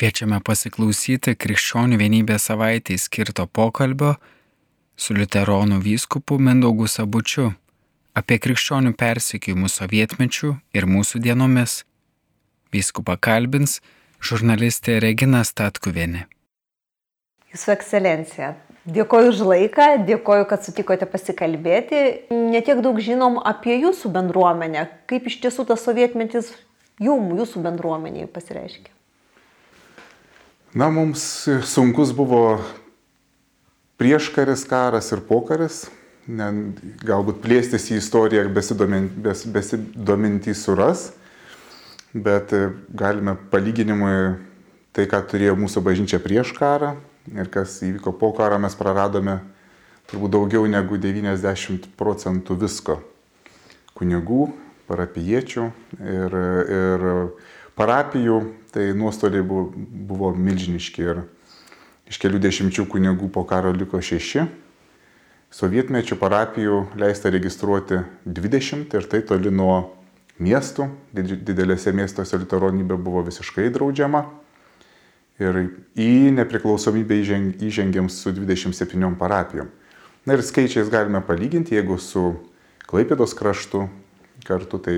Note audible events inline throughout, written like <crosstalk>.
Kviečiame pasiklausyti Krikščionių vienybės savaitėj skirto pokalbio su Luteronų vyskupu Mindaugu Sabučiu apie krikščionių persikėjimus sovietmečių ir mūsų dienomis. Vyskupą kalbins žurnalistė Regina Statkuvienė. Jūsų ekscelencija, dėkoju už laiką, dėkoju, kad sutikote pasikalbėti. Netiek daug žinom apie jūsų bendruomenę, kaip iš tiesų tas sovietmetis jum, jūsų bendruomeniai pasireiškia. Na, mums sunkus buvo prieškaris karas ir pokaris, ne, galbūt plėstis į istoriją besidomintys besidomint suras, bet e, galime palyginimui tai, ką turėjo mūsų bažnyčia prieš karą ir kas įvyko po karo, mes praradome turbūt daugiau negu 90 procentų visko. Kunigų, parapiečių ir, ir parapijų, tai nuostoliai buvo, buvo milžiniški ir iš kelių dešimčių kunigų po karo liko šeši. Sovietmečių parapijų leista registruoti 20 ir tai toli nuo miestų. Didelėse miestuose liuteronybė buvo visiškai draudžiama. Ir į nepriklausomybę įžengėm su 27 parapijom. Na ir skaičiais galime palyginti, jeigu su Klaipėdos kraštu kartu, tai,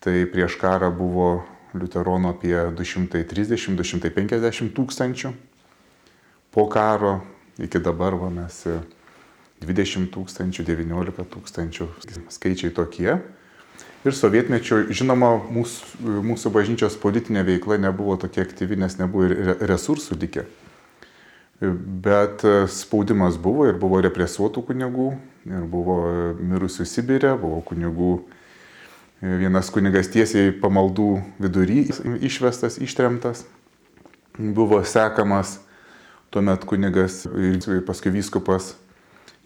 tai prieš karą buvo liuteronų apie 230-250 tūkstančių. Po karo iki dabar va, mes 20 tūkstančių, 19 tūkstančių skaičiai tokie. Ir sovietmečio, žinoma, mūsų, mūsų bažnyčios politinė veikla nebuvo tokia aktyvi, nes nebuvo ir resursų likę. Bet spaudimas buvo ir buvo represuotų kunigų, ir buvo mirusių Sibirė, buvo kunigų Vienas kunigas tiesiai pamaldų vidury išvestas, ištremtas. Buvo sekamas tuomet kunigas ir paskui vyskupas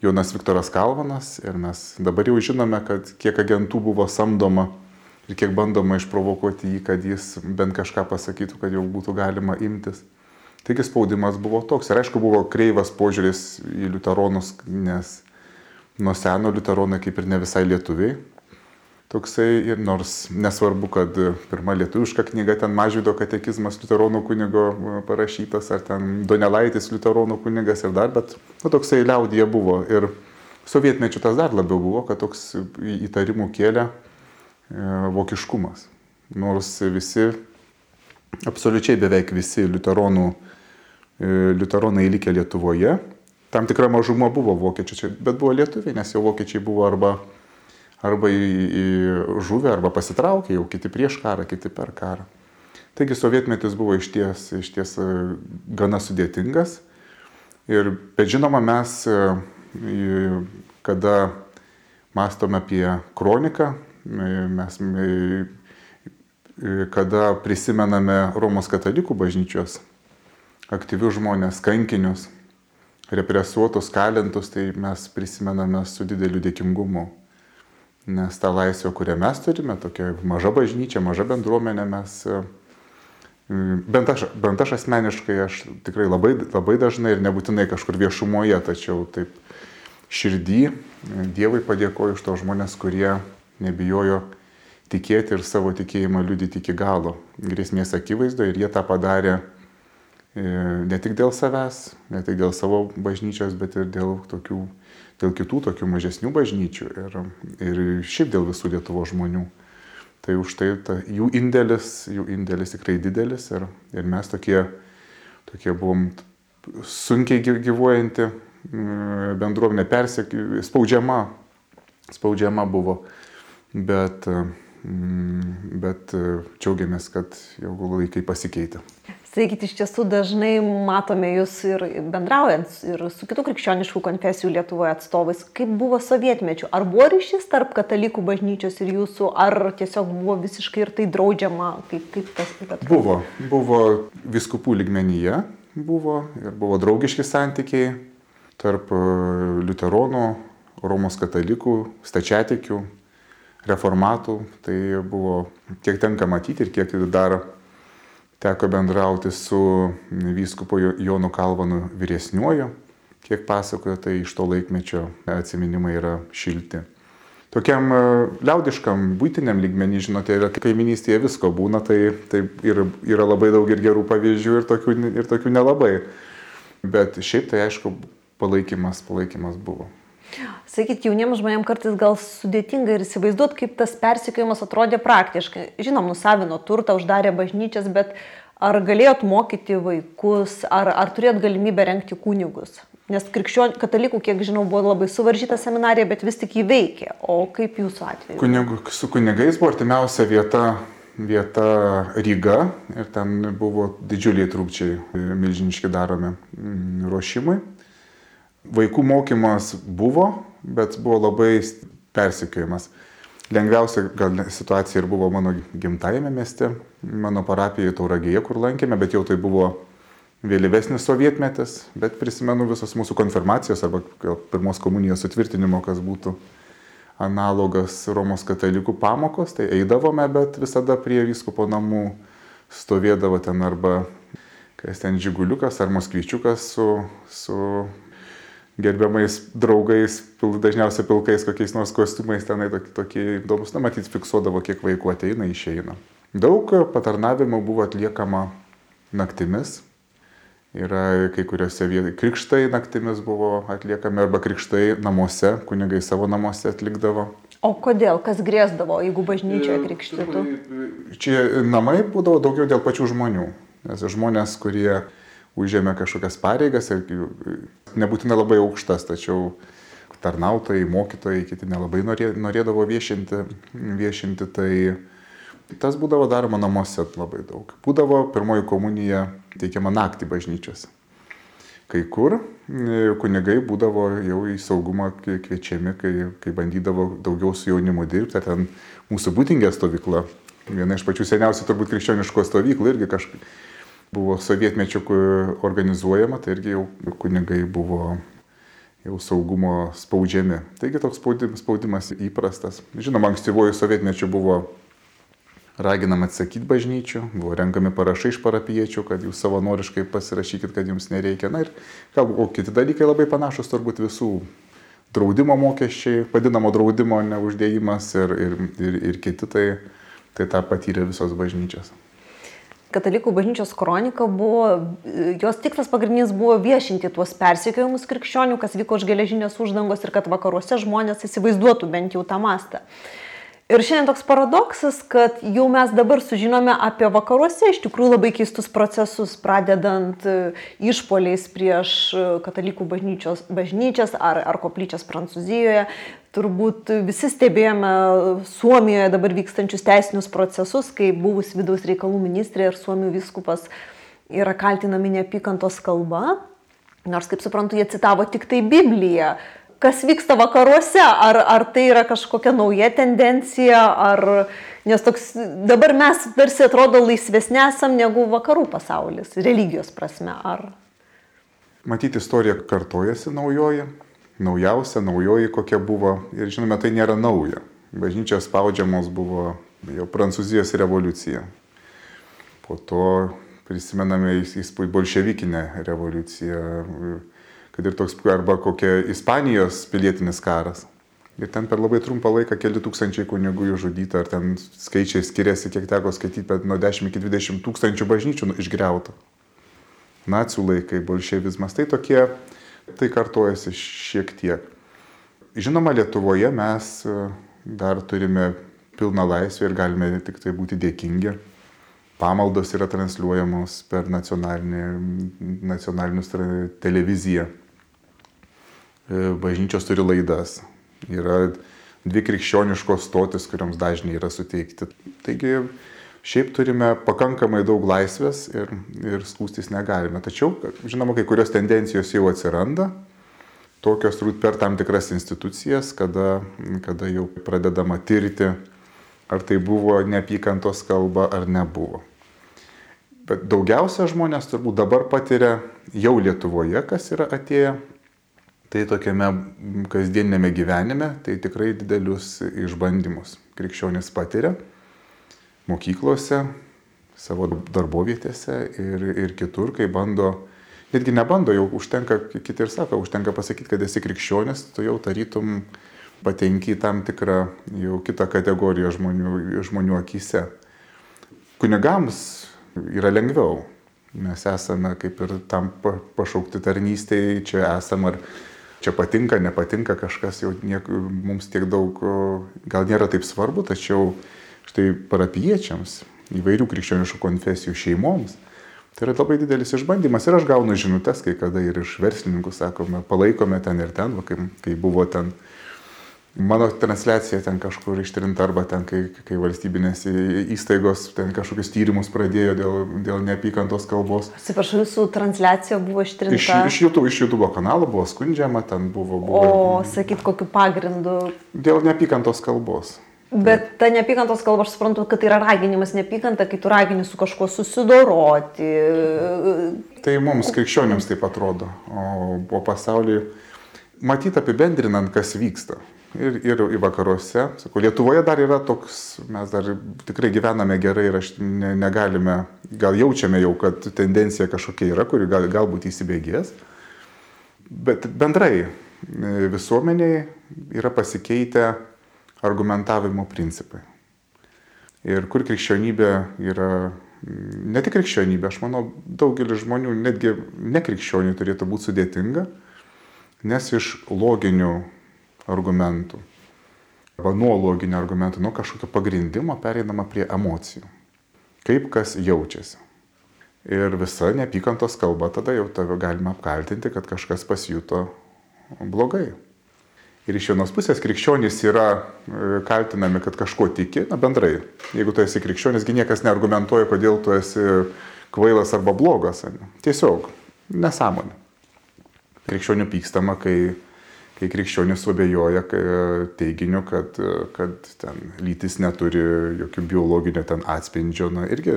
Jonas Viktoras Kalvanas. Ir mes dabar jau žinome, kad kiek agentų buvo samdoma ir kiek bandoma išprovokuoti jį, kad jis bent kažką pasakytų, kad jau būtų galima imtis. Taigi spaudimas buvo toks. Ir aišku, buvo kreivas požiūris į liuteronus, nes nuo seno liuteronai kaip ir ne visai lietuviai toksai ir nors nesvarbu, kad pirma lietuviška knyga ten Mažvido katekizmas Luteronų kunigo e, parašytas, ar ten Donelaitis Luteronų kunigas ir dar, bet nu, toksai liaudėje buvo. Ir sovietmečiu tas dar labiau buvo, kad toks įtarimų kėlė e, vokiškumas. Nors visi, absoliučiai beveik visi liuteronų, e, liuteronai likę Lietuvoje, tam tikra mažuma buvo vokiečių, bet buvo lietuviai, nes jau vokiečiai buvo arba arba į, į žuvę, arba pasitraukė, jau kiti prieš karą, kiti per karą. Taigi sovietmetis buvo išties, išties e, gana sudėtingas. Ir, bet žinoma, mes, e, kada mąstome apie kroniką, e, mes, kada prisimename Romos katalikų bažnyčios aktyvius žmonės, kankinius, represuotus, kalintus, tai mes prisimename su dideliu dėkingumu Nes ta laisvė, kurią mes turime, tokia maža bažnyčia, maža bendruomenė, mes, e, bent aš, bent aš asmeniškai, aš tikrai labai, labai dažnai ir nebūtinai kažkur viešumoje, tačiau taip širdį Dievui padėkoju už to žmonės, kurie nebijojo tikėti ir savo tikėjimą liudyti iki galo, grėsmės akivaizdoje. Ir jie tą padarė e, ne tik dėl savęs, ne tik dėl savo bažnyčios, bet ir dėl tokių dėl kitų tokių mažesnių bažnyčių ir, ir šiaip dėl visų Lietuvo žmonių. Tai už tai ta, jų indėlis, jų indėlis tikrai didelis ir, ir mes tokie, tokie buvom sunkiai gyvuojanti mm, bendruomenė, persiekė, spaudžiama, spaudžiama buvo, bet, mm, bet džiaugiamės, kad jau laikai pasikeitė. Sakykit, iš tiesų dažnai matome jūs ir bendraujant ir su kitų krikščioniškų konfesijų Lietuvoje atstovais. Kaip buvo sovietmečių? Ar buvo ryšys tarp katalikų bažnyčios ir jūsų, ar tiesiog buvo visiškai ir tai draudžiama? Kaip, kaip tas atrodo? Buvo, buvo viskupų ligmenyje, buvo ir buvo draugiški santykiai tarp e, liuteronų, Romos katalikų, stačiatikių, reformatų. Tai buvo, kiek tenka matyti ir kiek dar teko bendrauti su vyskupo Jonu Kalvanu vyresniuoju, kiek pasakojo, tai iš to laikmečio atsiminimai yra šilti. tokiam e, liaudiškam, būtiniam lygmenį, žinote, yra kaiminystėje visko būna, tai, tai ir, yra labai daug ir gerų pavyzdžių, ir tokių, ir tokių nelabai. Bet šiaip tai aišku, palaikymas, palaikymas buvo. Sakyt, jauniems žmonėms kartais gal sudėtinga ir įsivaizduoti, kaip tas persikėjimas atrodė praktiškai. Žinom, nusavino turtą, uždarė bažnyčias, bet ar galėjot mokyti vaikus, ar, ar turėjot galimybę renkti kunigus? Nes krikščionių katalikų, kiek žinau, buvo labai suvaržyta seminarija, bet vis tik jį veikė. O kaip jūsų atveju? Kunigų, su kunigais buvo artimiausia vieta, vieta Ryga ir ten buvo didžiuliai trūkčiai, milžiniški daromi mm, ruošimai. Vaikų mokymas buvo, bet buvo labai persikėjimas. Lengviausia gal situacija ir buvo mano gimtajame mieste, mano parapijoje Tauragėje, kur lankėme, bet jau tai buvo vėlyvesnis sovietmetis, bet prisimenu visos mūsų konfirmacijos arba pirmos komunijos sutvirtinimo, kas būtų analogas Romos katalikų pamokos, tai eidavome, bet visada prie vyskupo namų stovėdavo ten arba kas ten žiguliukas ar moskvyčiukas su, su gerbiamais draugais, pil, dažniausiai pilkais kokiais nors kostiumais tenai tokie, tokie įdomus, na matyt, fiksuodavo, kiek vaikų ateina, išeina. Daug patarnavimų buvo atliekama naktimis, Yra kai kuriuose vietose krikštai naktimis buvo atliekami arba krikštai namuose, kunigai savo namuose atlikdavo. O kodėl, kas grėsdavo, jeigu bažnyčioje e, krikštytų? Čia namai būdavo daugiau dėl pačių žmonių. Nes žmonės, kurie užėmė kažkokias pareigas nebūtinai labai aukštas, tačiau tarnautojai, mokytojai, kiti nelabai norėdavo viešinti, viešinti tai Tas būdavo daroma namuose labai daug. Būdavo pirmoji komunija teikiama naktį bažnyčiose. Kai kur e, kunigai būdavo jau į saugumą kviečiami, kai, kai bandydavo daugiau su jaunimu dirbti. Ten mūsų būtingė stovykla, viena iš pačių seniausių turbūt krikščioniško stovyklų, irgi kažkaip buvo sovietmečių organizuojama, tai irgi jau kunigai buvo jau saugumo spaudžiami. Taigi toks spaudimas įprastas. Žinoma, ankstyvojų sovietmečių buvo raginam atsakyti bažnyčių, buvo renkami parašai iš parapiečių, kad jūs savanoriškai pasirašykit, kad jums nereikia. Na ir galbūt, o kiti dalykai labai panašus turbūt visų. Draudimo mokesčiai, vadinamo draudimo neuždėjimas ir, ir, ir, ir kiti, tai, tai tą patyrė visos bažnyčios. Katalikų bažnyčios kronika buvo, jos tikslas pagrindinis buvo viešinti tuos persikiojimus krikščionių, kas vyko už geležinės uždangos ir kad vakaruose žmonės įsivaizduotų bent jau tą mastą. Ir šiandien toks paradoksas, kad jau mes dabar sužinome apie vakaruose iš tikrųjų labai keistus procesus, pradedant e, išpoliais prieš e, katalikų bažnyčias ar, ar koplyčias Prancūzijoje. Turbūt visi stebėjome Suomijoje dabar vykstančius teisinius procesus, kai buvus vidaus reikalų ministrė ir Suomijų viskupas yra kaltinami neapykantos kalba. Nors, kaip suprantu, jie citavo tik tai Bibliją kas vyksta vakaruose, ar, ar tai yra kažkokia nauja tendencija, ar, nes toks, dabar mes tarsi atrodo laisvesnė esam negu vakarų pasaulis, religijos prasme, ar. Matyti, istorija kartojasi naujoji, naujausia, naujoji kokia buvo ir žinome, tai nėra nauja. Bažnyčios spaudžiamos buvo jau Prancūzijos revoliucija. Po to prisimename įspūdį bolševikinę revoliuciją kad ir toks arba kokia Ispanijos pilietinis karas. Ir ten per labai trumpą laiką keli tūkstančiai kunigų žudyta, ar ten skaičiai skiriasi, kiek teko skaityti, bet nuo 10 iki 20 tūkstančių bažnyčių išgriauta. Nacijų laikai, bolševizmas, tai tokie, tai kartojasi šiek tiek. Žinoma, Lietuvoje mes e, dar turime pilną laisvę ir galime tik tai būti dėkingi. Pamaldos yra transliuojamos per nacionalinius televiziją. E, bažnyčios turi laidas. Yra dvi krikščioniškos stotis, kuriams dažniai yra suteikti. Taigi šiaip turime pakankamai daug laisvės ir, ir skūstis negalime. Tačiau, žinoma, kai kurios tendencijos jau atsiranda, tokios turbūt per tam tikras institucijas, kada, kada jau pradedama tirti, ar tai buvo neapykantos kalba ar nebuvo. Bet daugiausia žmonės turbūt dabar patiria jau Lietuvoje, kas yra atėję tai tokiame kasdienėme gyvenime tai tikrai didelius išbandymus krikščionis patiria mokyklose, savo darbovietėse ir, ir kitur, kai bando, netgi nebando, jau užtenka, kiti ir sako, užtenka pasakyti, kad esi krikščionis, tu jau tarytum patenki į tam tikrą jau kitą kategoriją žmonių, žmonių akise. Kunigams yra lengviau. Mes esame kaip ir tam pašaukti tarnystėje, čia esame ar čia patinka, nepatinka kažkas, jau niek, mums tiek daug, gal nėra taip svarbu, tačiau štai parapiečiams, įvairių krikščioniškų konfesijų šeimoms, tai yra labai didelis išbandymas. Ir aš gaunu žinutės, kai kada ir iš verslininkų sakome, palaikome ten ir ten, va, kai, kai buvo ten Mano transliacija ten kažkur ištrinta arba ten, kai, kai valstybinės įstaigos ten kažkokius tyrimus pradėjo dėl, dėl neapykantos kalbos. Atsiprašau, jūsų transliacija buvo ištrinta. Iš, iš, YouTube, iš YouTube kanalo buvo skundžiama, ten buvo. buvo o, sakyt, kokiu pagrindu? Dėl neapykantos kalbos. Bet ta neapykantos kalba, aš suprantu, kad tai yra raginimas neapykanta, kai tu ragini su kažkuo susidoroti. Tai mums krikščionims taip atrodo, o, o pasaulyje, matyt apibendrinant, kas vyksta ir, ir vakaruose. Sakau, Lietuvoje dar yra toks, mes dar tikrai gyvename gerai ir aš ne, negalime, gal jaučiame jau, kad tendencija kažkokia yra, kuri gal, galbūt įsibėgės. Bet bendrai e, visuomeniai yra pasikeitę argumentavimo principai. Ir kur krikščionybė yra, ne tik krikščionybė, aš manau, daugelis žmonių, netgi nekrikščionių turėtų būti sudėtinga, nes iš loginių argumentų. Arba nuo loginio argumento, nuo kažkokio pagrindimo pereinama prie emocijų. Kaip kas jaučiasi. Ir visa neapykantos kalba tada jau tave galima apkaltinti, kad kažkas pasijuto blogai. Ir iš vienos pusės krikščionys yra e, kaltinami, kad kažko tiki, na bendrai. Jeigu tu esi krikščionisgi niekas neargumentuoja, kodėl tu esi kvailas arba blogas. Tiesiog nesąmonė. Krikščionių pykstama, kai kai krikščionis suabejoja teiginiu, kad, kad ten lytis neturi jokių biologinio ten atspindžio. Na, irgi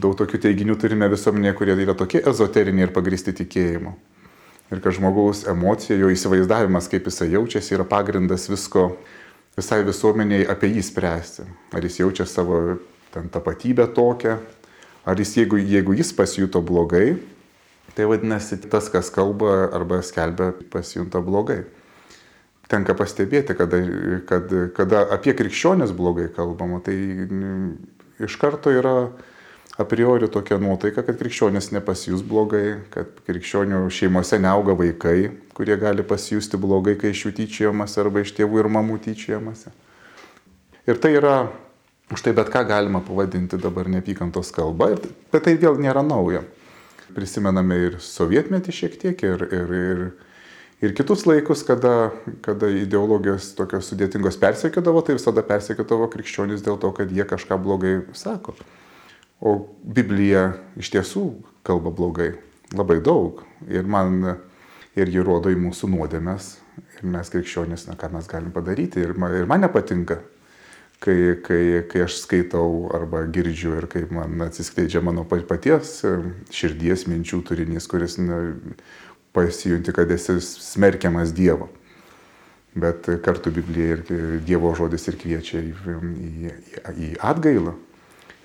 daug tokių teiginių turime visuomenėje, kurie yra tokie ezoteriniai ir pagristi tikėjimu. Ir kad žmogaus emocija, jo įsivaizdavimas, kaip jisai jaučiasi, yra pagrindas visko visai visuomeniai apie jį spręsti. Ar jis jaučia savo ten tapatybę tokią, ar jis, jeigu, jeigu jis pasijuto blogai, tai vadinasi, tas, kas kalba arba skelbia, pasijunta blogai tenka pastebėti, kada, kad, kada apie krikščionės blogai kalbama, tai iš karto yra a priori tokia nuotaika, kad krikščionės nepasijus blogai, kad krikščionių šeimose neauga vaikai, kurie gali pasijusti blogai, kai iš jų tyčiojamas arba iš tėvų ir mamų tyčiojamas. Ir tai yra, už tai bet ką galima pavadinti dabar neapykantos kalba, bet tai vėl nėra nauja. Prisimename ir sovietmetį šiek tiek, ir, ir, ir ir kitus laikus, kada, kada ideologijos tokios sudėtingos persekiodavo, tai visada persekiodavo krikščionys dėl to, kad jie kažką blogai sako. O Biblija iš tiesų kalba blogai, labai daug. Ir man ir ji rodo į mūsų nuodėmės. Ir mes krikščionys, na ką mes galim padaryti. Ir man, ir man nepatinka, kai, kai, kai aš skaitau arba girdžiu ir kaip man atsiskleidžia mano paties širdies minčių turinys, kuris na, pasijunti, kad esi smerkiamas Dievo. Bet kartu Biblija ir Dievo žodis ir kviečia į, į, į atgailą.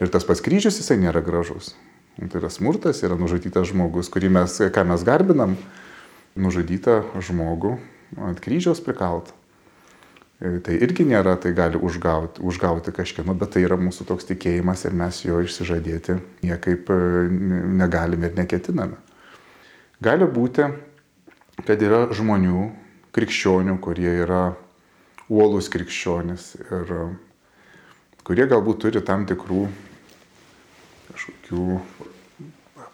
Ir tas pats kryžius jisai nėra gražus. Tai yra smurtas, yra nužudytas žmogus, kurį mes, ką mes garbinam, nužudytą žmogų ant kryžiaus prikaltą. Tai irgi nėra, tai gali užgauti, užgauti kažkieno, bet tai yra mūsų toks tikėjimas ir mes jo išsižadėti niekaip negalime ir neketiname. Gali būti, kad yra žmonių, krikščionių, kurie yra uolus krikščionis ir kurie galbūt turi tam tikrų kažkokių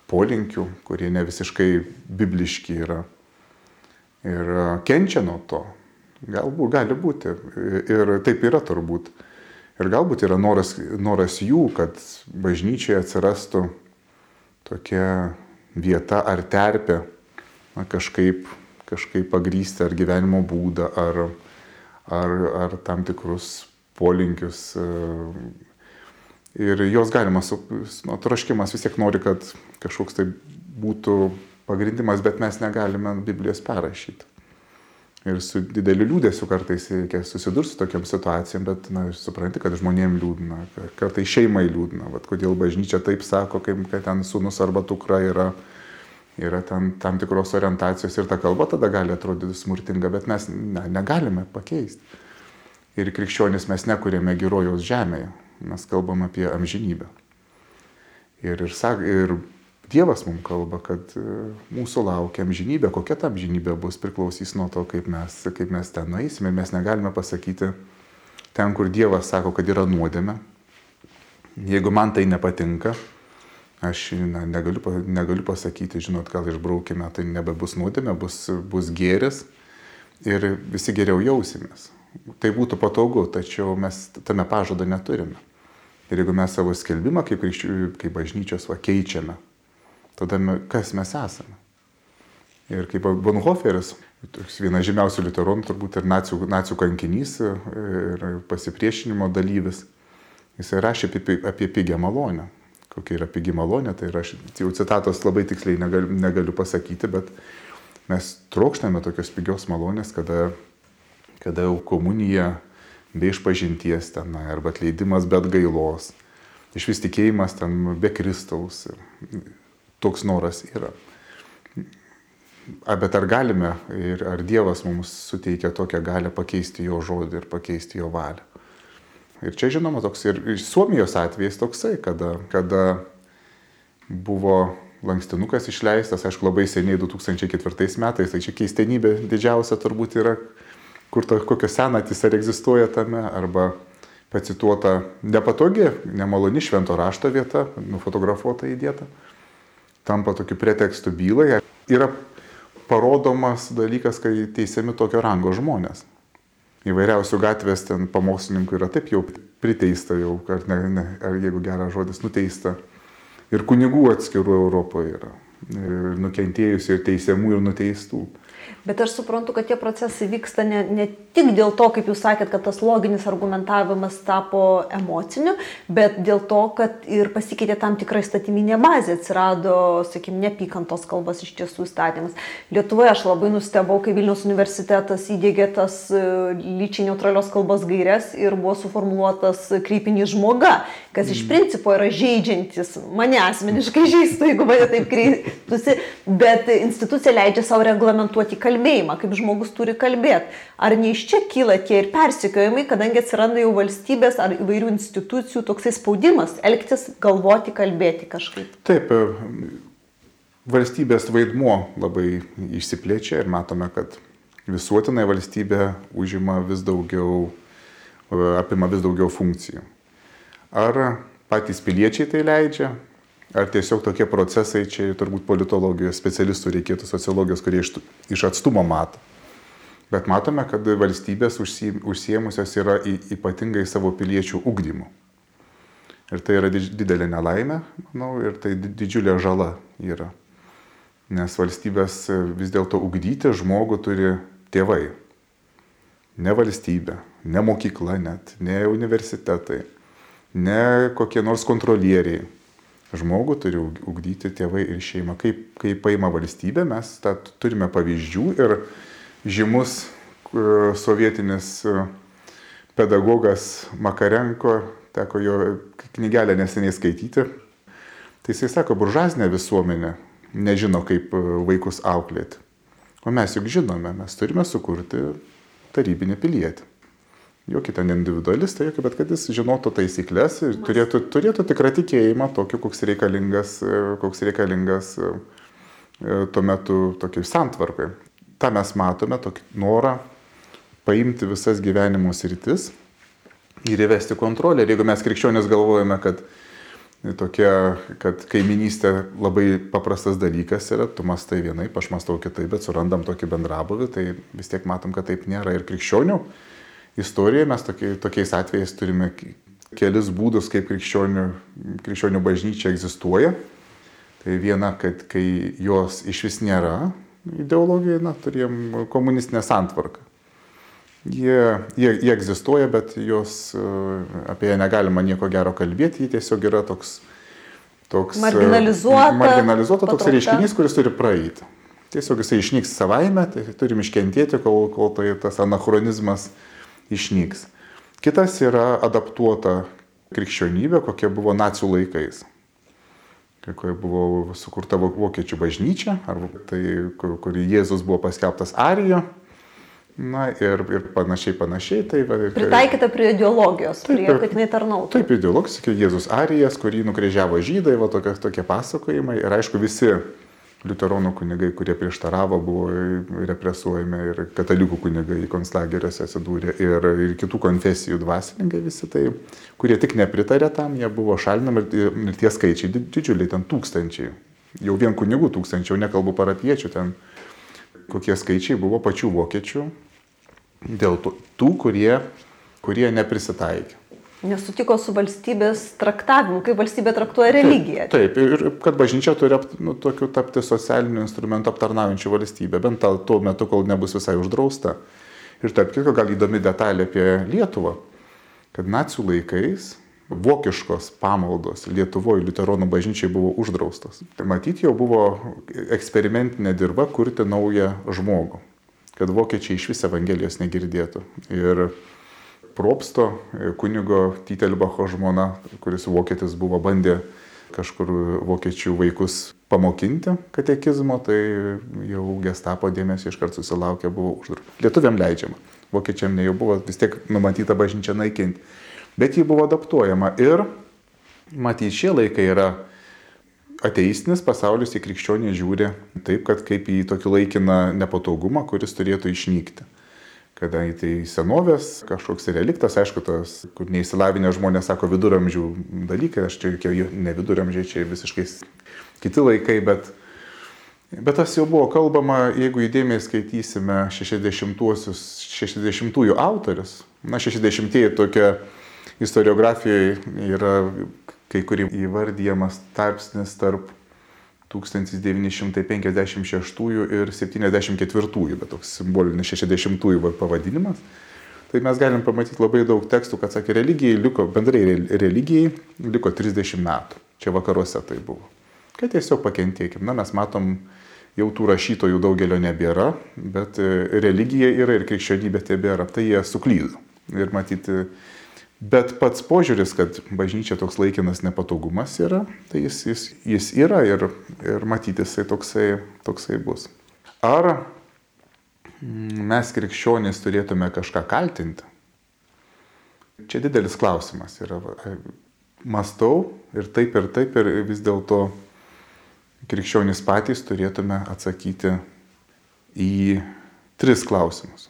polinkių, kurie ne visiškai bibliški yra. Ir kenčia nuo to. Galbūt gali būti. Ir taip yra turbūt. Ir galbūt yra noras, noras jų, kad bažnyčiai atsirastų tokia vieta ar terpė na, kažkaip, kažkaip pagrysti ar gyvenimo būdą, ar, ar, ar tam tikrus polinkius. Ir jos galima, nu, troškimas vis tiek nori, kad kažkoks tai būtų pagrindimas, bet mes negalime Biblijos perrašyti. Ir su dideliu liūdėsiu kartais reikia susidurti su tokiam situacijom, bet na, supranti, kad žmonėm liūdna, kartais šeimai liūdna. Vat, kodėl bažnyčia taip sako, kaip, kad ten sunus arba tukra yra, yra ten tam tikros orientacijos ir ta kalba tada gali atrodyti smurtinga, bet mes ne, negalime pakeisti. Ir krikščionis mes nekūrėme gerojaus žemėje, mes kalbam apie amžinybę. Ir, ir, ir Dievas mums kalba, kad e, mūsų laukia amžinybė, kokia ta amžinybė bus, priklausys nuo to, kaip mes, kaip mes ten nueisime. Mes negalime pasakyti ten, kur Dievas sako, kad yra nuodėme. Jeigu man tai nepatinka, aš na, negaliu, negaliu pasakyti, žinot, gal išbraukime, tai nebebus nuodėme, bus, bus gėris ir visi geriau jausimės. Tai būtų patogu, tačiau mes tame pažado neturime. Ir jeigu mes savo skelbimą kaip, kaip bažnyčios va, keičiame, tada kas mes esame. Ir kaip Bonhoferis, vienas žymiausių liuteronų, turbūt ir nacijų, nacijų kankinys ir pasipriešinimo dalyvis, jisai rašė apie, apie pigę malonę. Kokia yra pigi malonė, tai yra, jau citatos labai tiksliai negaliu, negaliu pasakyti, bet mes trokštame tokios pigios malonės, kada, kada jau komunija be išpažinties ten, arba atleidimas be atgailos, iš vis tikėjimas ten be Kristaus. Toks noras yra. A, bet ar galime ir ar Dievas mums suteikia tokią galę pakeisti jo žodį ir pakeisti jo valią? Ir čia žinoma toks ir Suomijos atvejais toksai, kada, kada buvo lankstinukas išleistas, aišku, labai seniai 2004 metais, tai čia keistenybė didžiausia turbūt yra, kur to, kokios senatys ar egzistuoja tame, arba pacituota nepatogi, nemaloni švento rašto vieta, nufotografuota įdėta, tampa tokiu pretekstu bylai. Yra parodomas dalykas, kai teisiami tokio rango žmonės. Įvairiausių gatvės ten pamokslininkų yra taip jau priteista, jau, ar, ne, ne, ar jeigu geras žodis, nuteista. Ir kunigų atskirų Europoje yra. Ir nukentėjusių, ir teisiamų, ir nuteistų. Bet aš suprantu, kad tie procesai vyksta ne, ne tik dėl to, kaip jūs sakėt, kad tas loginis argumentavimas tapo emociniu, bet dėl to, kad ir pasikeitė tam tikra įstatyminė bazė, atsirado, sakykime, nepykantos kalbos iš tiesų įstatymas. Lietuvoje aš labai nustebau, kai Vilniaus universitetas įdėgė tas e, lyčiai neutralios kalbos gairias ir buvo suformuoluotas krypinys žmoga, kas iš mm. principo yra žaidžiantis, mane asmeniškai <laughs> žaistų, jeigu mane taip kreiptųsi, bet institucija leidžia savo reglamentuoti kalbėjimą, kaip žmogus turi kalbėti. Ar ne iš čia kyla tie ir persikiojimai, kadangi atsiranda jau valstybės ar įvairių institucijų toksai spaudimas elgtis, galvoti, kalbėti kažkaip. Taip, e, valstybės vaidmuo labai išsiplečia ir matome, kad visuotinai valstybė užima vis daugiau, e, apima vis daugiau funkcijų. Ar patys piliečiai tai leidžia, Ar tiesiog tokie procesai, čia turbūt politologijos specialistų reikėtų, sociologijos, kurie iš, iš atstumo mato. Bet matome, kad valstybės užsiemusios yra ypatingai savo piliečių ugdymu. Ir tai yra didelė nelaimė, manau, ir tai didžiulė žala yra. Nes valstybės vis dėlto ugdyti žmogų turi tėvai. Ne valstybė, ne mokykla net, ne universitetai, ne kokie nors kontrolieriai žmogų turi ugdyti tėvai ir šeima. Kaip, kaip paima valstybė, mes tą turime pavyzdžių ir žymus sovietinis e, pedagogas Makarenko, teko jo knygelę neseniai skaityti, tai jisai sako, buržazinė visuomenė nežino, kaip e, vaikus auklėti. O mes juk žinome, mes turime sukurti tarybinį pilietį jokie ten individualistai, jokie, bet kad jis žinotų taisyklės ir turėtų, turėtų tikrą tikėjimą, tokį, koks reikalingas, koks reikalingas e, tuo metu tokiai santvarkai. Ta mes matome, tokį norą paimti visas gyvenimo sritis ir įvesti kontrolę. Ir jeigu mes krikščionės galvojame, kad tokia, kad kaiminystė labai paprastas dalykas yra, tu mastai vienaip, aš mastau kitaip, bet surandam tokį bendrabuvį, tai vis tiek matom, kad taip nėra ir krikščionių istorijoje mes tokiai, tokiais atvejais turime kelis būdus, kaip krikščionių, krikščionių bažnyčia egzistuoja. Tai viena, kad kai jos iš vis nėra ideologija, na, turėjom komunistinę santvarką. Jie, jie, jie egzistuoja, bet jos, apie ją negalima nieko gero kalbėti, ji tiesiog yra toks, toks marginalizuota, marginalizuota toks reiškinys, kuris turi praeiti. Tiesiog jisai išnyks savaime, tai turim iškentėti, kol, kol tai tas anachronizmas uh, išnyks. Kitas yra adaptuota krikščionybė, kokia buvo nacijų laikais. Kai buvo sukurta vokiečių bažnyčia, arba tai, kur, kur Jėzus buvo paskelbtas Arijo, Na ir, ir panašiai, panašiai. Tai, Pritaikyta prie ideologijos, taip, prie kad jinai tarnautų. Taip, ideologijos, kaip Jėzus Arijas, kurį nukryžiavo žydai, va tokie, tokie pasakojimai. Ir aišku, visi liuteronų kunigai, kurie prieštaravo, buvo represuojami ir katalikų kunigai konclageriuose atsidūrė ir, ir kitų konfesijų dvasininkai visi tai, kurie tik nepritarė tam, jie buvo šalinami ir, ir tie skaičiai didžiuliai, ten tūkstančiai. Jau vien kunigų tūkstančių, nekalbu parapiečių, ten kokie skaičiai buvo pačių vokiečių dėl tų, kurie, kurie neprisitaikė nesutiko su valstybės traktavimu, kaip valstybė traktuoja religiją. Taip, taip ir kad bažnyčia turi nu, tokiu tapti socialiniu instrumentu aptarnaujančiu valstybę, bent tal, tuo metu, kol nebus visai uždrausta. Ir tarp kitko, gal įdomi detalė apie Lietuvą, kad nacijų laikais vokiškos pamaldos Lietuvoje liuteronų bažnyčiai buvo uždraustos. Tai matyti jau buvo eksperimentinė dirba kurti naują žmogų, kad vokiečiai iš vis Evangelijos negirdėtų. Ir Propsto, e, kunigo Titelbacho žmona, kuris vokietis buvo bandė kažkur vokiečių vaikus pamokinti katekizmo, tai jau gestapo dėmesio iškart susilaukė, buvo uždrausta. Lietuviam leidžiama, vokiečiam ne jau buvo vis tiek numatyta bažnyčia naikinti. Bet ji buvo adaptuojama ir matyti šie laikai yra ateistinis pasaulis į krikščionį žiūri taip, kad kaip į tokį laikiną nepatogumą, kuris turėtų išnykti kadangi tai senovės kažkoks reliktas, aišku, tas, kur neįsilavinę žmonės sako viduramžių dalykai, aš čia jokie ne viduramžiai, čia visiškai kiti laikai, bet, bet tas jau buvo kalbama, jeigu įdėmiai skaitysime 60-ųjų 60 autorius, na 60-ieji tokia istoriografijoje yra kai kurį įvardyjamas tarpsnis tarp 1956 ir 74, bet toks simbolinis 60-ųjų pavadinimas. Tai mes galim pamatyti labai daug tekstų, kad sakė, religijai liko, bendrai religijai liko 30 metų. Čia vakaruose tai buvo. Kad tiesiog pakentėkim. Na, mes matom, jau tų rašytojų daugelio nebėra, bet e, religija yra ir krikščionybė tebėra. Tai jie suklydo. Ir matyti, Bet pats požiūris, kad bažnyčia toks laikinas nepatogumas yra, tai jis, jis, jis yra ir, ir matyti jisai toksai, toksai bus. Ar mes krikščionys turėtume kažką kaltinti? Čia didelis klausimas yra. Mastau ir taip ir taip ir vis dėlto krikščionys patys turėtume atsakyti į tris klausimus.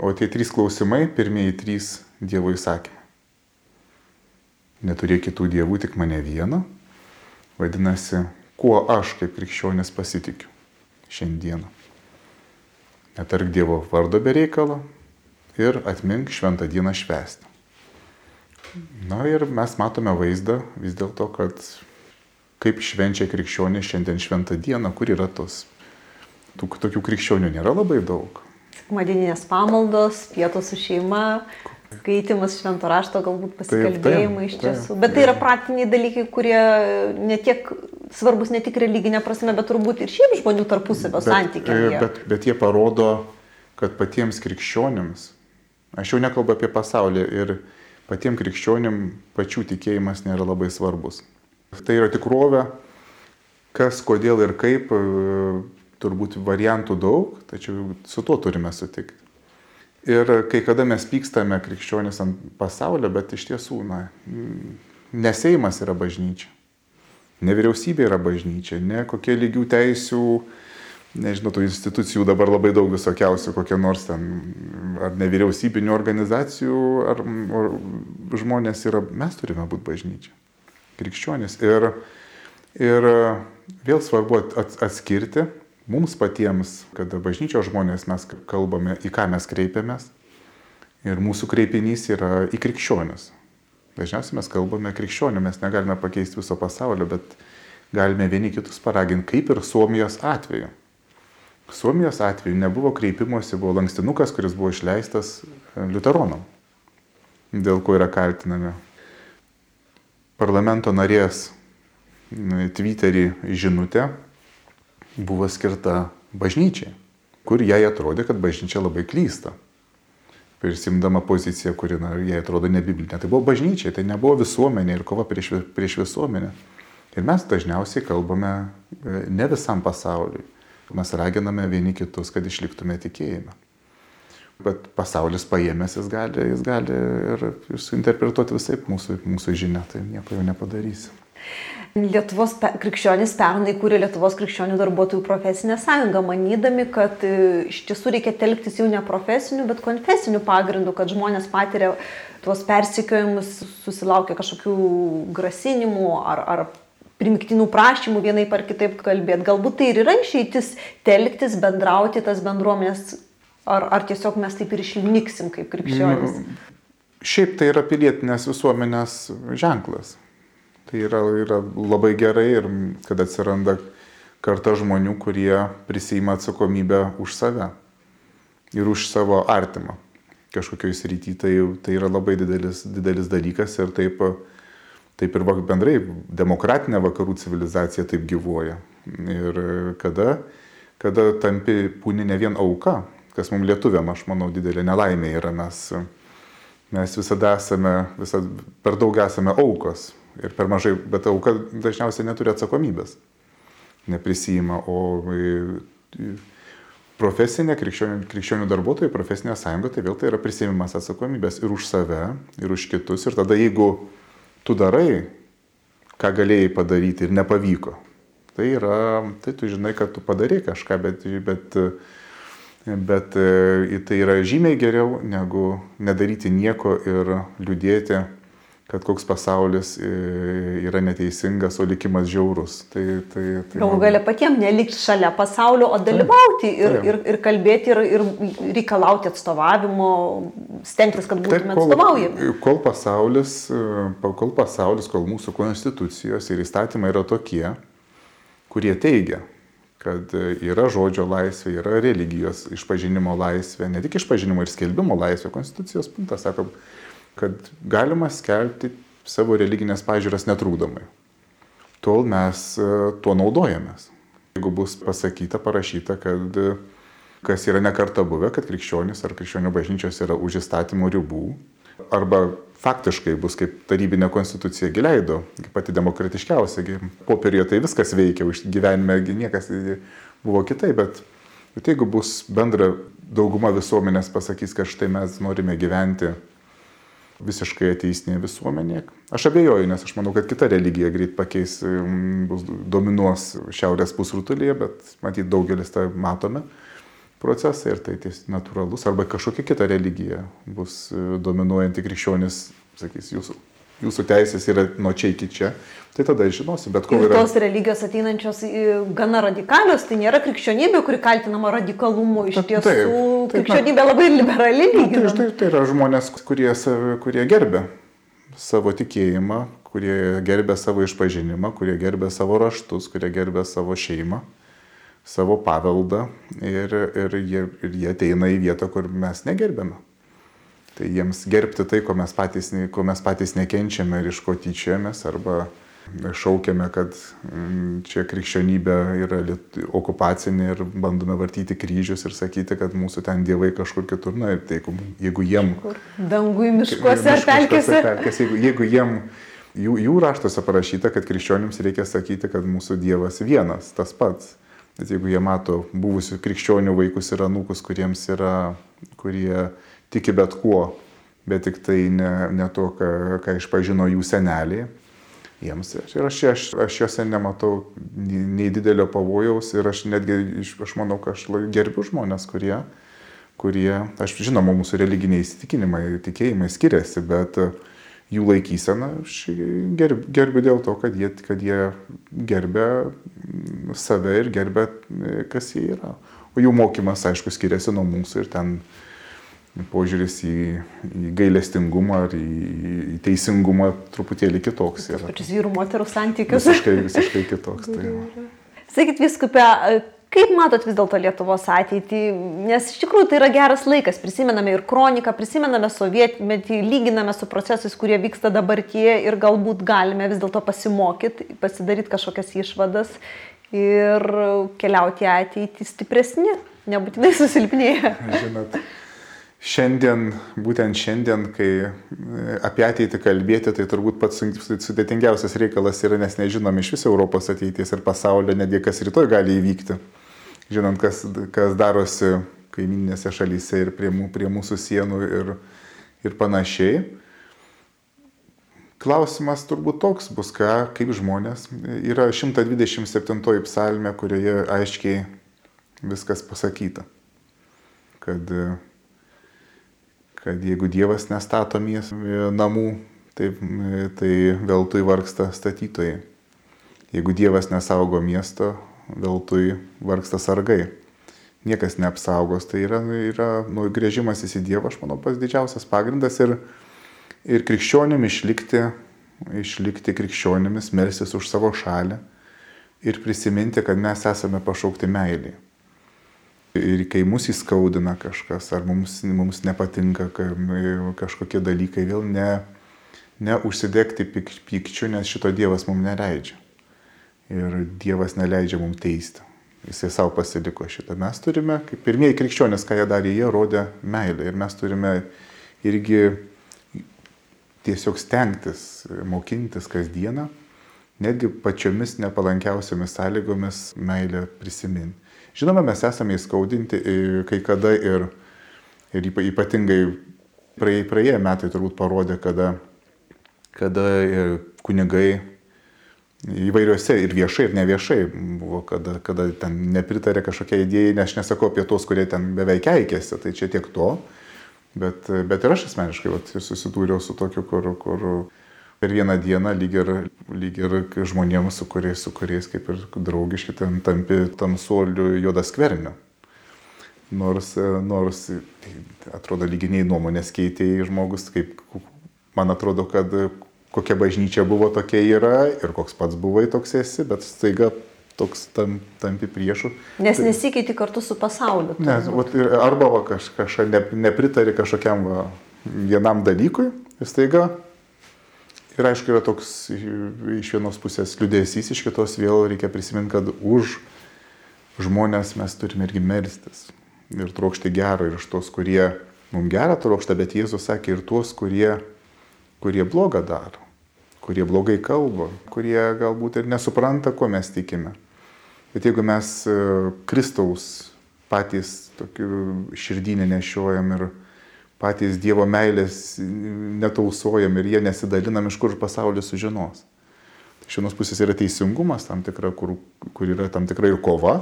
O tie trys klausimai, pirmieji trys Dievo įsakymą. Neturėk kitų dievų, tik mane vieną. Vadinasi, kuo aš kaip krikščionis pasitikiu šiandieną. Netark Dievo vardo be reikalo ir atmink šventą dieną švęsti. Na ir mes matome vaizdą vis dėlto, kad kaip švenčia krikščionė šiandien šventą dieną, kur yra tos. Tų, tokių krikščionių nėra labai daug. Sekmadieninės pamaldos, pietos su šeima, Skaitimas švento rašto, galbūt pasikalbėjimai iš tiesų. Bet tai yra praktiniai dalykai, kurie netiek svarbus ne tik religinė prasme, bet turbūt ir šiaip žmonių tarpusavio santykiai. Bet, bet, bet jie parodo, kad patiems krikščionims, aš jau nekalbu apie pasaulį, ir patiems krikščionim pačių tikėjimas nėra labai svarbus. Tai yra tikrovė, kas, kodėl ir kaip, turbūt variantų daug, tačiau su tuo turime sutikti. Ir kai kada mes pykstame krikščionis ant pasaulio, bet iš tiesų, na, neseimas yra bažnyčia. Ne vyriausybė yra bažnyčia, ne kokie lygių teisių, nežinau, tų institucijų dabar labai daug visokiausių, kokie nors ten, ar nevyriausybinių organizacijų, ar, ar žmonės yra, mes turime būti bažnyčia. Krikščionis. Ir, ir vėl svarbu atskirti mums patiems, kada bažnyčios žmonės mes kalbame, į ką mes kreipiamės. Ir mūsų kreipinys yra į krikščionius. Dažniausiai mes kalbame krikščionių, mes negalime pakeisti viso pasaulio, bet galime vieni kitus paraginti, kaip ir Suomijos atveju. Suomijos atveju nebuvo kreipimosi, buvo lankstinukas, kuris buvo išleistas e, liuteronam, dėl ko yra kaltinami. Parlamento narės Twitterį žinutę buvo skirta bažnyčiai, kur jai atrodė, kad bažnyčia labai klysta. Prisimdama poziciją, kuri na, jai atrodo nebiblinė. Tai buvo bažnyčia, tai nebuvo visuomenė ir kova prieš, prieš visuomenę. Ir mes dažniausiai kalbame e, ne visam pasauliui. Mes raginame vieni kitus, kad išliktume tikėjime. Bet pasaulis paėmęs jis gali, jis gali ir, suinterpretuoti visai mūsų, mūsų žinią, tai nieko jau nepadarysi. Lietuvos krikščionys pernai kūrė Lietuvos krikščionių darbuotojų profesinę sąjungą, manydami, kad e, iš tiesų reikia telktis jau ne profesinių, bet konfesinių pagrindų, kad žmonės patiria tuos persikiojimus, susilaukia kažkokių grasinimų ar, ar primiktinų prašymų vienai par kitaip kalbėti. Galbūt tai ir yra išeitis telktis, bendrauti tas bendruomenės, ar, ar tiesiog mes taip ir išliksim kaip krikščionys. Nu, šiaip tai yra pilietinės visuomenės ženklas Tai yra, yra labai gerai ir kad atsiranda karta žmonių, kurie prisima atsakomybę už save ir už savo artimą kažkokioj srity. Tai, tai yra labai didelis, didelis dalykas ir taip, taip ir bendrai demokratinė vakarų civilizacija taip gyvuoja. Ir kada, kada tampi pūni ne vien auka, kas mums lietuviam, aš manau, didelė nelaimė yra, mes, mes visada esame, visada per daug esame aukos ir per mažai, bet auka dažniausiai neturi atsakomybės, neprisijima, o profesinė krikščionių, krikščionių darbuotojai, profesinė sąjunga, tai vėl tai yra prisėmimas atsakomybės ir už save, ir už kitus. Ir tada jeigu tu darai, ką galėjai padaryti ir nepavyko, tai yra, tai tu žinai, kad tu padarai kažką, bet, bet, bet tai yra žymiai geriau negu nedaryti nieko ir liūdėti kad koks pasaulis e, yra neteisingas, o likimas žiaurus. Tai, tai, tai Galų galia patiems nelikti šalia pasaulio, o dalyvauti taip, ir, taip. ir, ir kalbėti, ir, ir reikalauti atstovavimo, stengtis, kad būtume kol, atstovaujami. Kol pasaulis, e, kol pasaulis, kol mūsų konstitucijos ir įstatymai yra tokie, kurie teigia, kad yra žodžio laisvė, yra religijos išpažinimo laisvė, ne tik išpažinimo ir skelbimo laisvė, konstitucijos punktas sako, kad galima skelbti savo religinės pažiūras netrūkdomai. Tol mes e, tuo naudojamės. Jeigu bus pasakyta, parašyta, kad e, kas yra nekarta buvę, kad krikščionis ar krikščionių bažnyčios yra už įstatymų ribų, arba faktiškai bus kaip tarybinė konstitucija gileido, pati demokratiškiausia, popierioje tai viskas veikia, gyvenime niekas buvo kitaip, bet, bet jeigu bus bendra dauguma visuomenės pasakys, kad štai mes norime gyventi visiškai ateistinė visuomenė. Aš abejoju, nes aš manau, kad kita religija greit pakeis, bus dominuos šiaurės pusrutulyje, bet matyt daugelis tą matome procesą ir tai tiesiog natūralus, arba kažkokia kita religija bus e, dominuojanti krikščionis, sakys, jūsų jūsų teisės yra nuo čia iki čia, tai tada žinosi, bet kol yra. Tos religijos ateinančios gana radikalios, tai nėra krikščionybė, kuri kaltinama radikalumu. Iš tiesų, taip, taip, krikščionybė labai liberali. Na, tai, tai, tai yra žmonės, kurie, kurie gerbė savo tikėjimą, kurie gerbė savo išpažinimą, kurie gerbė savo raštus, kurie gerbė savo šeimą savo paveldą ir, ir, jie, ir jie ateina į vietą, kur mes negerbėme. Tai jiems gerbti tai, ko mes patys, ko mes patys nekenčiame ir iš ko tyčiamės, arba šaukiame, kad mm, čia krikščionybė yra okupacinė ir bandome vartyti kryžius ir sakyti, kad mūsų ten dievai kažkur kitur. Na ir tai, jeigu jiem... Dangui miškuose ar pelkėse. pelkėse jeigu, jeigu jiem jų, jų raštuose parašyta, kad krikščionims reikia sakyti, kad mūsų dievas vienas, tas pats. Bet jeigu jie mato buvusių krikščionių vaikus ir anūkus, kuriems yra, kurie tiki bet kuo, bet tik tai ne, ne to, ką, ką išpažino jų seneliai. Jiems. Ir aš, aš, aš juose nematau nei didelio pavojaus ir aš netgi, aš manau, kad aš gerbiu žmonės, kurie, kurie, aš žinoma, mūsų religiniai įsitikinimai, tikėjimai skiriasi, bet jų laikysena aš gerbiu, gerbiu dėl to, kad jie, kad jie gerbia save ir gerbia, kas jie yra. O jų mokymas, aišku, skiriasi nuo mūsų ir ten požiūris į, į gailestingumą ar į, į teisingumą truputėlį kitoks yra. Pačius vyrų moterų santykius. Visiškai, visiškai <laughs> kitoks. Tai. Sakykit, viskupė, kaip matot vis dėlto Lietuvos ateitį, nes iš tikrųjų tai yra geras laikas, prisimename ir kroniką, prisimename sovietmetį, lyginame su procesais, kurie vyksta dabartyje ir galbūt galime vis dėlto pasimokyti, pasidaryti kažkokias išvadas ir keliauti ateitį stipresni, nebūtinai susilpnėję. Žinot, Šiandien, būtent šiandien, kai e, apie ateitį kalbėti, tai turbūt pats sudėtingiausias reikalas yra, nes nežinom iš viso Europos ateities ir pasaulio, netgi kas rytoj gali įvykti. Žinant, kas, kas darosi kaiminėse šalyse ir prie, prie mūsų sienų ir, ir panašiai. Klausimas turbūt toks bus, ką, kaip žmonės. Yra 127 psalmė, kurioje aiškiai viskas pasakyta. Kad, kad jeigu Dievas nestato mies, namų, tai, tai veltui vargsta statytojai. Jeigu Dievas nesaugo miesto, veltui vargsta sargai. Niekas neapsaugos. Tai yra, yra nu, grėžimasis į Dievą, aš manau, pas didžiausias pagrindas ir ir krikščionim išlikti, išlikti krikščionimis, melsis už savo šalį ir prisiminti, kad mes esame pašaukti meiliai. Ir kai mus įskaudina kažkas, ar mums, mums nepatinka kažkokie dalykai, vėl ne, neužsidegti pyk, pykčiu, nes šito Dievas mums neleidžia. Ir Dievas neleidžia mums teisti. Jisai savo pasiliko šitą. Mes turime, kaip pirmieji krikščionys, ką jie darė, jie rodė meilę. Ir mes turime irgi tiesiog stengtis mokintis kasdieną, netgi pačiomis nepalankiausiamis sąlygomis meilę prisiminti. Žinoma, mes esame įskaudinti kai kada ir, ir ypatingai praėję, praėję metai turbūt parodė, kada, kada kunigai įvairiuose ir viešai, ir neviešai buvo, kada, kada ten nepritarė kažkokia idėja, nes aš nesakau apie tos, kurie ten beveik keikėsi, tai čia tiek to, Bet, bet ir aš asmeniškai vat, susidūriau su tokiu, kur, kur per vieną dieną lyg ir, lyg ir žmonėms, su kuriais, su kuriais kaip ir draugiški, ten tampi tamsuoliu juodas kverniu. Nors, nors tai atrodo lyginiai nuomonės keitėjai žmogus, kaip man atrodo, kad kokia bažnyčia buvo, tokia yra ir koks pats buvai, toks esi, bet staiga toks tam, tampi priešų. Nes tai, nesikeiti kartu su pasauliu. Nes, vat, arba va, kaž, kažką ne, nepritari kažkokiam va, vienam dalykui ir staiga. Ir aišku, yra toks iš vienos pusės liūdėsys, iš kitos vėl reikia prisiminti, kad už žmonės mes turime irgi melstis. Ir trokšti gero ir iš tos, kurie mums gerą trokšta, bet Jėzus sakė ir tuos, kurie, kurie blogą daro kurie blogai kalba, kurie galbūt ir nesupranta, ko mes tikime. Bet jeigu mes e, Kristaus patys tokių širdinį nešiojam ir patys Dievo meilės netausojam ir jie nesidalinam, iš kur pasaulis sužinos. Iš vienos pusės yra teisingumas tam tikra, kur, kur yra tam tikra ir kova,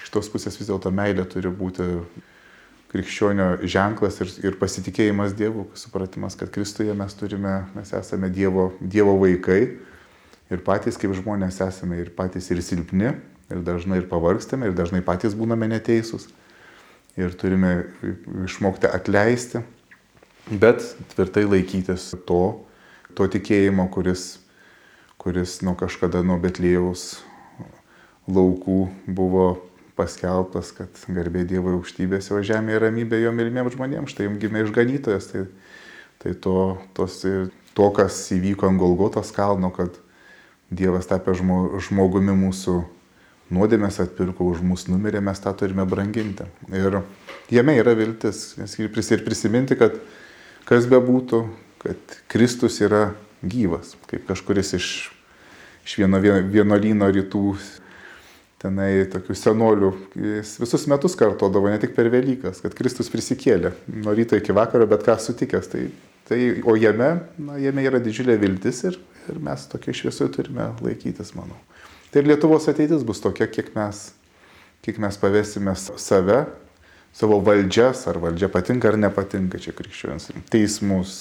iš tos pusės vis dėlto meilė turi būti krikščionio ženklas ir, ir pasitikėjimas Dievu, supratimas, kad Kristuje mes turime, mes esame Dievo, dievo vaikai ir patys kaip žmonės esame ir patys ir silpni, ir dažnai ir pavargstame, ir dažnai patys būname neteisūs. Ir turime išmokti atleisti, bet tvirtai laikytis to, to tikėjimo, kuris, kuris nuo kažkada nuo Betlėjaus laukų buvo paskelbtas, kad garbė Dievo aukštybėse, o žemėje ramybė jo mylimiems žmonėms, štai jums gimė išganytojas. Tai, tai to, tos, to, kas įvyko ant Golgotos kalno, kad Dievas tapė žmogumi mūsų nuodėmės atpirko už mus numirė, mes tą turime branginti. Ir jame yra viltis ir prisiminti, kad kas be būtų, kad Kristus yra gyvas, kaip kažkuris iš, iš vieno vienolyno rytų tenai tokių senolių, jis visus metus kartodavo, ne tik per Velykas, kad Kristus prisikėlė nuo ryto iki vakaro, bet ką sutikęs. Tai, tai, o jame, na, jame yra didžiulė viltis ir, ir mes tokia šviesoje turime laikytis, manau. Tai ir Lietuvos ateitis bus tokia, kiek mes, kiek mes pavėsime save, savo valdžias, ar valdžia patinka ar nepatinka čia krikščionis, teismus,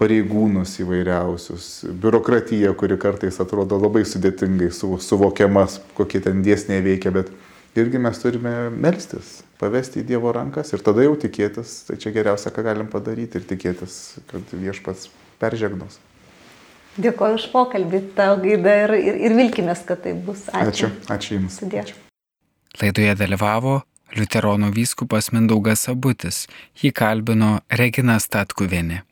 pareigūnus įvairiausius, biurokratiją, kuri kartais atrodo labai sudėtingai suvokiamas, kokie ten dėsniai veikia, bet irgi mes turime melstis, pavesti į Dievo rankas ir tada jau tikėtis, tai čia geriausia, ką galim padaryti ir tikėtis, kad viešpats peržegnos. Dėkoju už pokalbį, tau gaida ir, ir, ir vilkimės, kad tai bus. Ačiū. Ačiū, ačiū Jums. Ačiū. Laidoje dalyvavo Liuteronų vyskupas Mindaugas Abutis, jį kalbino Regina Statkuvienė.